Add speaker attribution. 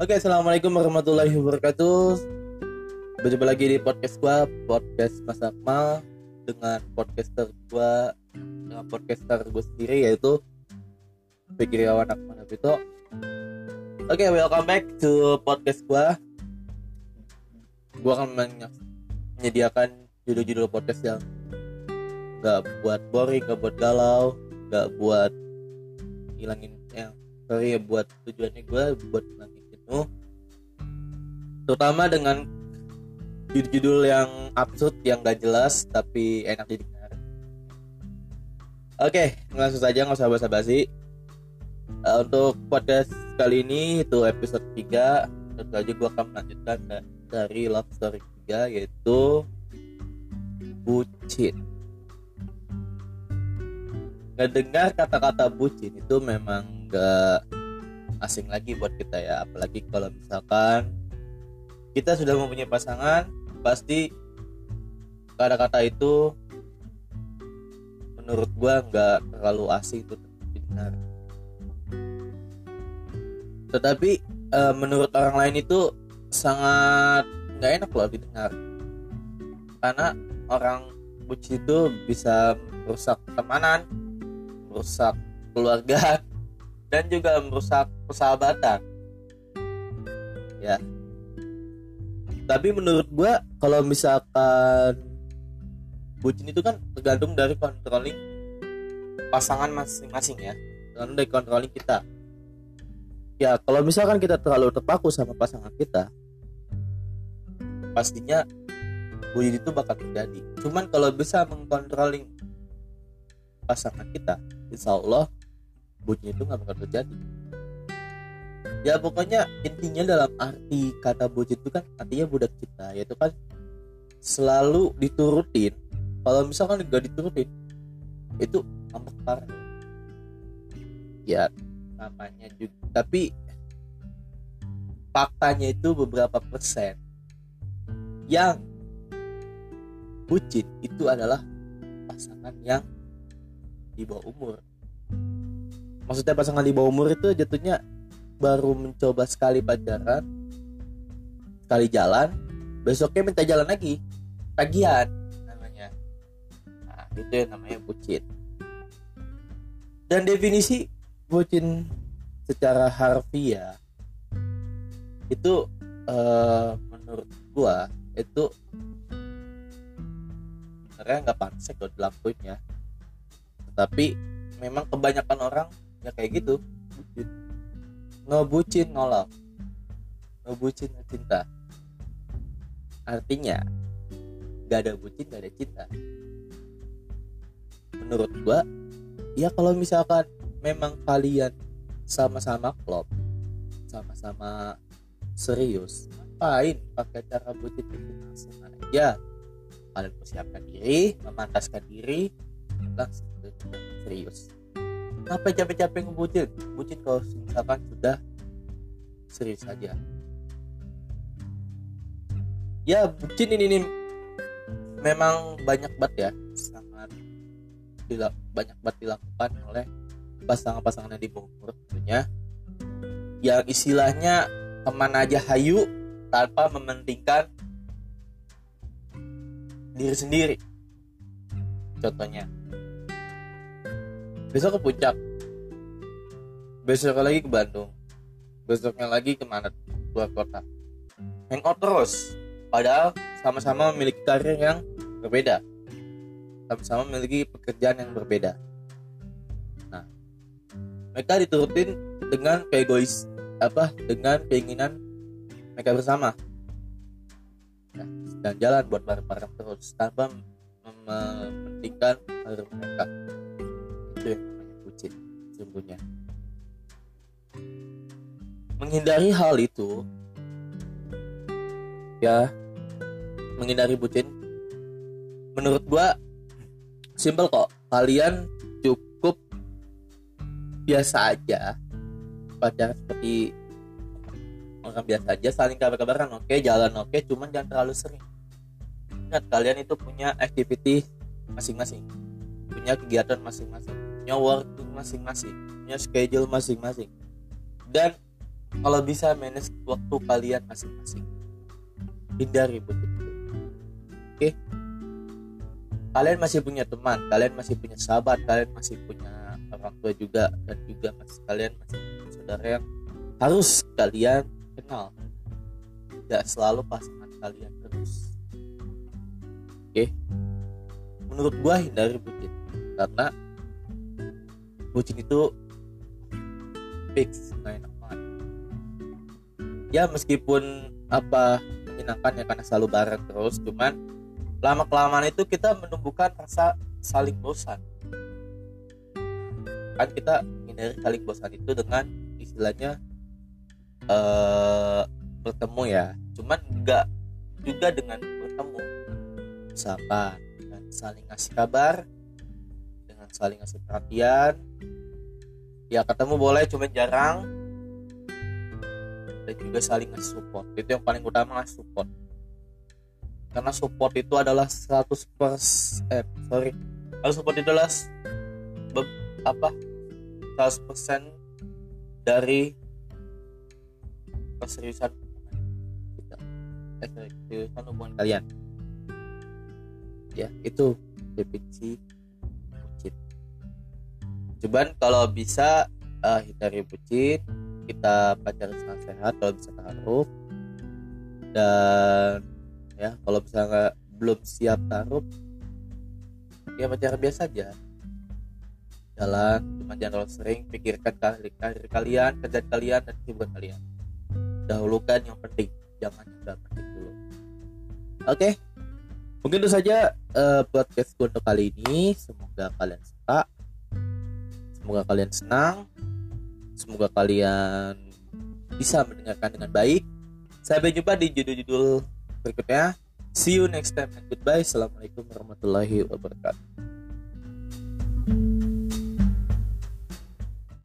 Speaker 1: Oke, assalamualaikum warahmatullahi wabarakatuh. Berjumpa lagi di podcast gua, podcast Mas Akmal dengan podcaster gua, dengan podcaster gue sendiri yaitu Fikriawan Akmal Nabito. Oke, welcome back to podcast gua. Gua akan menyediakan judul-judul podcast yang nggak buat boring, nggak buat galau, nggak buat hilangin yang sorry ya buat tujuannya gue buat jenuh terutama dengan judul-judul yang absurd yang gak jelas tapi enak didengar. Oke langsung saja nggak usah basa-basi. Uh, untuk podcast kali ini itu episode 3 tentu aja gue akan melanjutkan dari love story 3 yaitu bucin. Ngedengar kata-kata bucin itu memang gak asing lagi buat kita ya. Apalagi kalau misalkan kita sudah mempunyai pasangan pasti kata-kata itu menurut gua nggak terlalu asing itu didengar. Tetapi e, menurut orang lain itu sangat nggak enak loh didengar. Karena orang bucin itu bisa merusak pertemanan merusak keluarga dan juga merusak persahabatan. Ya. Tapi menurut gue kalau misalkan bucin itu kan tergantung dari controlling pasangan masing-masing ya. Tergantung dari controlling kita. Ya kalau misalkan kita terlalu terpaku sama pasangan kita pastinya bucin itu bakal terjadi. Cuman kalau bisa mengkontrolling pasangan kita insya Allah bucin itu nggak bakal terjadi. Ya pokoknya intinya dalam arti kata bucin itu kan artinya budak kita yaitu kan selalu diturutin. Kalau misalkan nggak diturutin itu ngambek parah. Ya namanya juga tapi faktanya itu beberapa persen yang bucin itu adalah pasangan yang di bawah umur maksudnya pasangan di bawah umur itu jatuhnya baru mencoba sekali pacaran sekali jalan besoknya minta jalan lagi. Tagihan namanya. Nah itu yang namanya bucin. Dan definisi bucin secara harfiah itu uh, menurut gua itu sebenarnya nggak pantas kalau dilakuin ya. Tapi memang kebanyakan orang ya kayak gitu. Bucin ngebucin nolak. Ngebucin cinta. Artinya gak ada bucin gak ada cinta. Menurut gua ya kalau misalkan memang kalian sama-sama klop sama-sama serius ngapain pakai cara bucin bucin langsung aja? Kalian persiapkan diri memantaskan diri langsung serius ngapain capek-capek ngebucin bucin kalau misalkan sudah serius saja ya bucin ini nih memang banyak banget ya. Sangat banyak banget dilakukan oleh pasangan-pasangan yang di umur tentunya. Yang istilahnya teman aja hayu tanpa mementingkan diri sendiri. Contohnya besok ke puncak. Besok lagi ke Bandung. Besoknya lagi ke mana keluar kota. Hangout terus. Padahal sama-sama memiliki karir yang berbeda. Sama-sama memiliki pekerjaan yang berbeda. Nah mereka diturutin dengan keegois apa dengan keinginan mereka bersama. Nah, dan jalan buat bareng-bareng terus tanpa mementingkan karir mereka itu yang namanya bucin sesungguhnya menghindari hal itu ya menghindari bucin menurut gua simple kok. Kalian cukup biasa aja pacaran seperti orang biasa aja saling kabar-kabaran oke jalan oke cuman jangan terlalu sering. Ingat kalian itu punya activity masing-masing punya kegiatan masing-masing punya waktu masing-masing punya schedule masing-masing. Dan kalau bisa manage waktu kalian masing-masing. Hindari itu oke? Kalian masih punya teman kalian masih punya sahabat kalian masih punya orang tua juga dan juga masih kalian masih punya saudara yang harus kalian kenal. Tidak selalu pasangan kalian terus. Oke? Menurut gua hindari bucin karena bucin itu fix nggak enak banget. Ya meskipun apa menyenangkan ya karena selalu bareng terus cuman lama kelamaan itu kita menumbuhkan rasa saling bosan. Kan kita hindari saling bosan itu dengan istilahnya eh bertemu ya. Cuman enggak juga dengan bertemu. Misalkan dengan saling ngasih kabar dengan saling ngasih perhatian ya ketemu boleh cuman jarang. Dan juga saling support. Itu yang paling utama support. Karena support itu adalah 100% eh sorry. Kalau support itu adalah be- apa? 100% dari keseriusan. Kita. Eh keseriusan hubungan kalian. Ya itu. Definisi cuman kalau bisa uh, hindari bucin kita pacaran sangat sehat kalau bisa taruh. Dan ya kalau bisa nggak belum siap taruh ya pacaran biasa aja. Jalan cuma jangan terlalu sering pikirkan karir, karir kalian kerjaan kalian dan kesibukan kalian. Dahulukan yang penting jangan yang penting dulu. Oke mungkin itu saja uh, podcast gue untuk kali ini. Semoga kalian suka semoga kalian senang. Semoga kalian bisa mendengarkan dengan baik. Sampai jumpa di judul-judul berikutnya. See you next time and goodbye. Assalamualaikum warahmatullahi wabarakatuh